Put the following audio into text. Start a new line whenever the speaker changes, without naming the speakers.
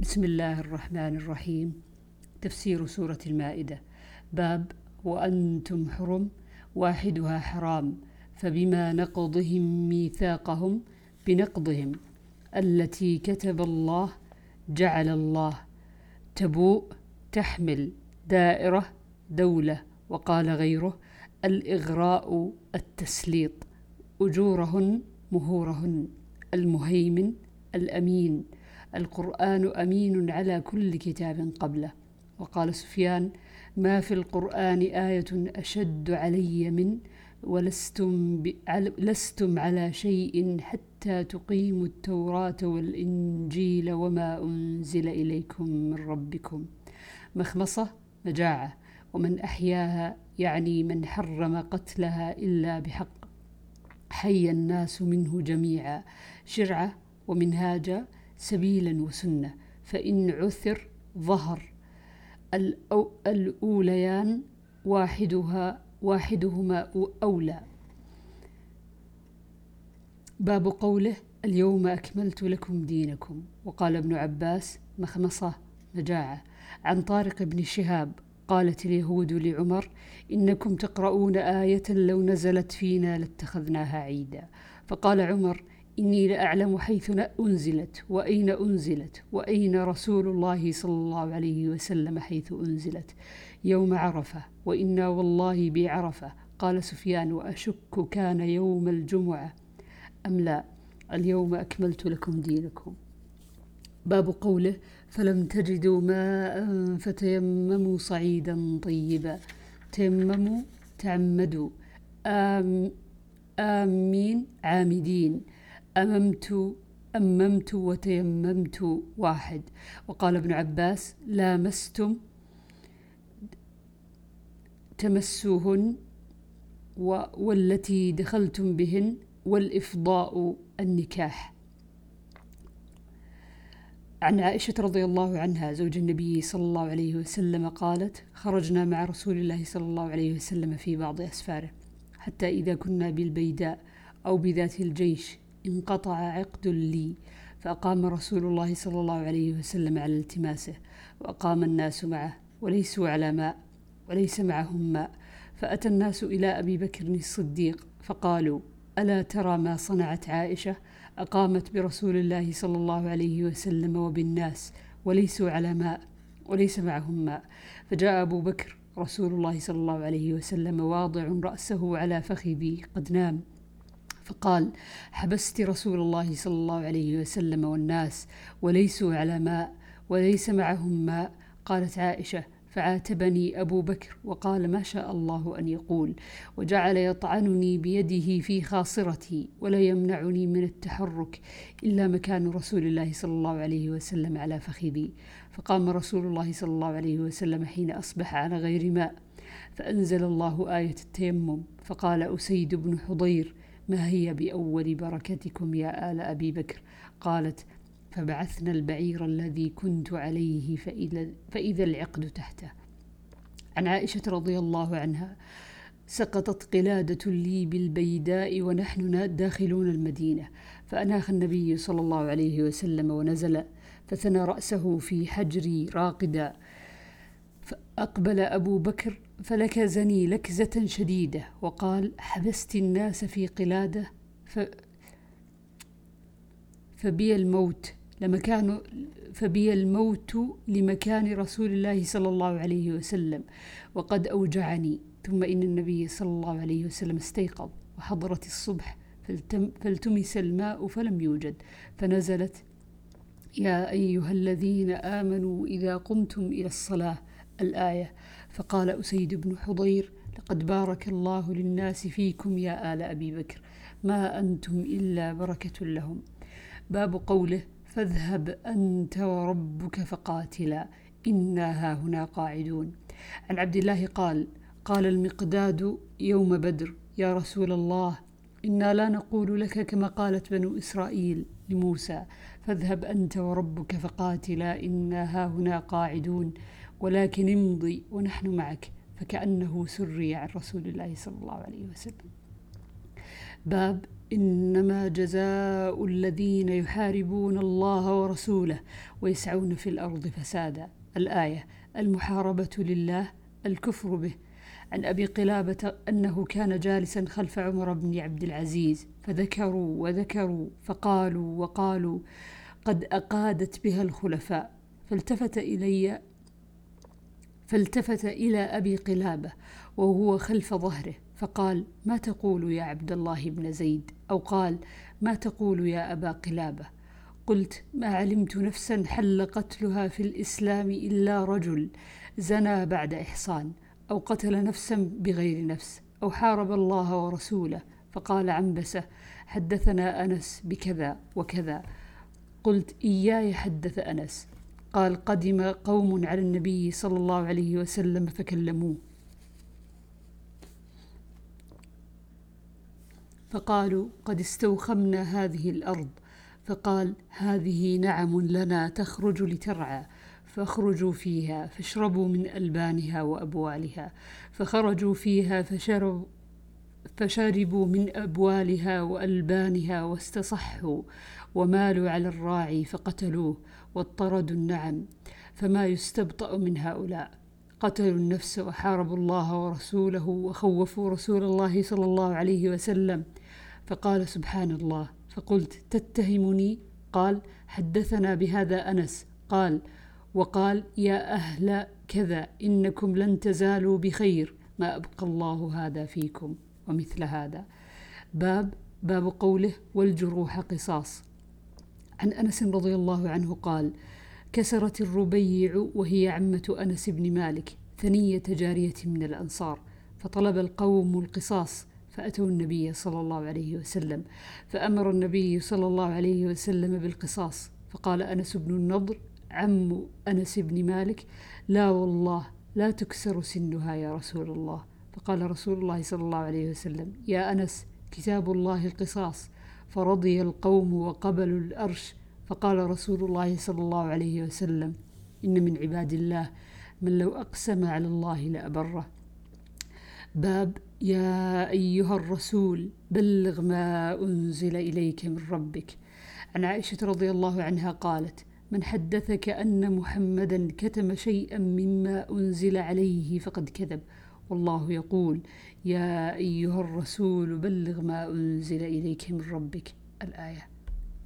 بسم الله الرحمن الرحيم. تفسير سورة المائدة. باب وأنتم حرم واحدها حرام فبما نقضهم ميثاقهم بنقضهم. التي كتب الله جعل الله. تبوء تحمل دائرة دولة. وقال غيره الإغراء التسليط. أجورهن مهورهن. المهيمن الأمين. القرآن أمين على كل كتاب قبله. وقال سفيان ما في القرآن آية أشد علي من ولستم لستم على شيء حتى تقيموا التوراة والإنجيل وما أنزل إليكم من ربكم. مخمصة مجاعة ومن أحياها يعني من حرم قتلها إلا بحق. حي الناس منه جميعا. شرعة ومنهاجا. سبيلا وسنة فإن عثر ظهر. الأوليان واحدها واحدهما أولى. باب قوله اليوم أكملت لكم دينكم. وقال ابن عباس مخمصة مجاعة. عن طارق بن شهاب قالت اليهود لعمر إنكم تقرؤون آية لو نزلت فينا لاتخذناها عيدا. فقال عمر إني لأعلم حيث أنزلت وأين أنزلت وأين رسول الله صلى الله عليه وسلم حيث أنزلت يوم عرفة وإنا والله بعرفة قال سفيان وأشك كان يوم الجمعة أم لا؟ اليوم أكملت لكم دينكم. باب قوله فلم تجدوا ماء فتيمموا صعيدا طيبا. تيمموا تعمدوا. آم آمين عامدين. أممت أممت وتيممت واحد. وقال ابن عباس لامستم تمسوهن والتي دخلتم بهن والإفضاء النكاح. عن عائشة رضي الله عنها زوج النبي صلى الله عليه وسلم قالت خرجنا مع رسول الله صلى الله عليه وسلم في بعض أسفاره حتى إذا كنا بالبيداء أو بذات الجيش انقطع عقد لي فأقام رسول الله صلى الله عليه وسلم على التماسه وأقام الناس معه وليسوا على ماء وليس معهم ماء. فأتى الناس إلى أبي بكر الصديق فقالوا ألا ترى ما صنعت عائشة؟ أقامت برسول الله صلى الله عليه وسلم وبالناس وليسوا على ماء وليس معهم ماء. فجاء أبو بكر رسول الله صلى الله عليه وسلم واضع رأسه على فخذي قد نام. فقال حبست رسول الله صلى الله عليه وسلم والناس وليسوا على ماء وليس معهم ماء. قالت عائشة فعاتبني أبو بكر وقال ما شاء الله أن يقول. وجعل يطعنني بيده في خاصرتي ولا يمنعني من التحرك إلا مكان رسول الله صلى الله عليه وسلم على فخذي. فقام رسول الله صلى الله عليه وسلم حين أصبح على غير ماء. فأنزل الله آية التيمم. فقال أسيد بن حضير ما هي بأول بركتكم يا آل أبي بكر؟ قالت فبعثنا البعير الذي كنت عليه فإذا, فإذا العقد تحته. عن عائشة رضي الله عنها سقطت قلادة لي بالبيداء ونحن داخلون المدينة. فأناخ النبي صلى الله عليه وسلم ونزل فثنى رأسه في حجري راقدا. فأقبل أبو بكر فلكزني لكزة شديدة وقال حبست الناس في قلادة ف فبي الموت لمكان فبي الموت لمكان رسول الله صلى الله عليه وسلم وقد أوجعني. ثم إن النبي صلى الله عليه وسلم استيقظ وحضرت الصبح فالتم فالتمس الماء فلم يوجد. فنزلت يا أيها الذين آمنوا إذا قمتم إلى الصلاة الآية. فقال أسيد بن حضير لقد بارك الله للناس فيكم يا آل أبي بكر ما أنتم إلا بركة لهم. باب قوله فاذهب أنت وربك فقاتلا إنا هاهنا قاعدون. عن عبد الله قال قال المقداد يوم بدر يا رسول الله إنا لا نقول لك كما قالت بنو إسرائيل لموسى فاذهب أنت وربك فقاتلا إنا هاهنا قاعدون. ولكن امضي ونحن معك. فكأنه سري عن رسول الله صلى الله عليه وسلم. باب إنما جزاء الذين يحاربون الله ورسوله ويسعون في الأرض فسادا. الآية المحاربة لله الكفر به. عن أبي قلابة أنه كان جالسا خلف عمر بن عبد العزيز فذكروا وذكروا فقالوا وقالوا قد أقادت بها الخلفاء. فالتفت إلي فالتفت إلى أبي قلابة وهو خلف ظهره فقال ما تقول يا عبد الله بن زيد؟ أو قال ما تقول يا أبا قلابة؟ قلت ما علمت نفسا حل قتلها في الإسلام إلا رجل زنى بعد إحصان أو قتل نفسا بغير نفس أو حارب الله ورسوله. فقال عنبسة حدثنا أنس بكذا وكذا. قلت إياي حدث أنس. قال قدم قوم على النبي صلى الله عليه وسلم فكلموه. فقالوا قد استوخمنا هذه الأرض. فقال هذه نعم لنا تخرج لترعى. فاخرجوا فيها فاشربوا من ألبانها وأبوالها. فخرجوا فيها فشربوا فشربوا من أبوالها وألبانها واستصحوا. ومالوا على الراعي فقتلوه. واضطردوا النعم فما يستبطأ من هؤلاء. قتلوا النفس وحاربوا الله ورسوله وخوفوا رسول الله صلى الله عليه وسلم. فقال سبحان الله. فقلت تتهمني؟ قال حدثنا بهذا أنس. قال وقال يا أهل كذا إنكم لن تزالوا بخير. ما أبقى الله هذا فيكم ومثل هذا. باب باب قوله والجروح قصاص. عن أنس رضي الله عنه قال كسرت الربيع وهي عمة أنس بن مالك ثنية جارية من الأنصار فطلب القوم القصاص فأتوا النبي صلى الله عليه وسلم فأمر النبي صلى الله عليه وسلم بالقصاص فقال أنس بن النضر عم أنس بن مالك لا والله لا تكسر سنها يا رسول الله. فقال رسول الله صلى الله عليه وسلم يا أنس كتاب الله القصاص فرضي القوم وقبلوا الأرش. فقال رسول الله صلى الله عليه وسلم إن من عباد الله من لو أقسم على الله لأبره. باب يا أيها الرسول بلغ ما أنزل إليك من ربك. عن عائشة رضي الله عنها قالت من حدثك أن محمدا كتم شيئا مما أنزل عليه فقد كذب. والله يقول يا أيها الرسول بلغ ما أنزل إليك من ربك. الآية.